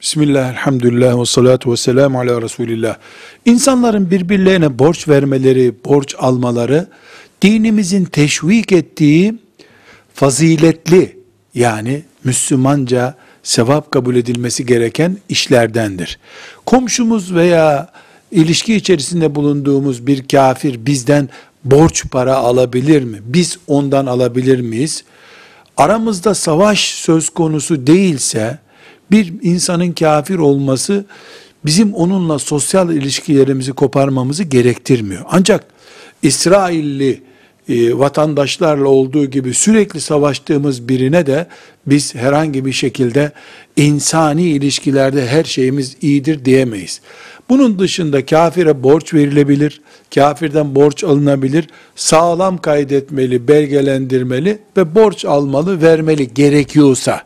Bismillah, elhamdülillah ve salatu ve selamu ala Resulillah. İnsanların birbirlerine borç vermeleri, borç almaları, dinimizin teşvik ettiği faziletli, yani Müslümanca sevap kabul edilmesi gereken işlerdendir. Komşumuz veya ilişki içerisinde bulunduğumuz bir kafir bizden borç para alabilir mi? Biz ondan alabilir miyiz? Aramızda savaş söz konusu değilse, bir insanın kafir olması bizim onunla sosyal ilişkilerimizi koparmamızı gerektirmiyor. Ancak İsrailli e, vatandaşlarla olduğu gibi sürekli savaştığımız birine de biz herhangi bir şekilde insani ilişkilerde her şeyimiz iyidir diyemeyiz. Bunun dışında kafire borç verilebilir, kafirden borç alınabilir, sağlam kaydetmeli, belgelendirmeli ve borç almalı, vermeli gerekiyorsa.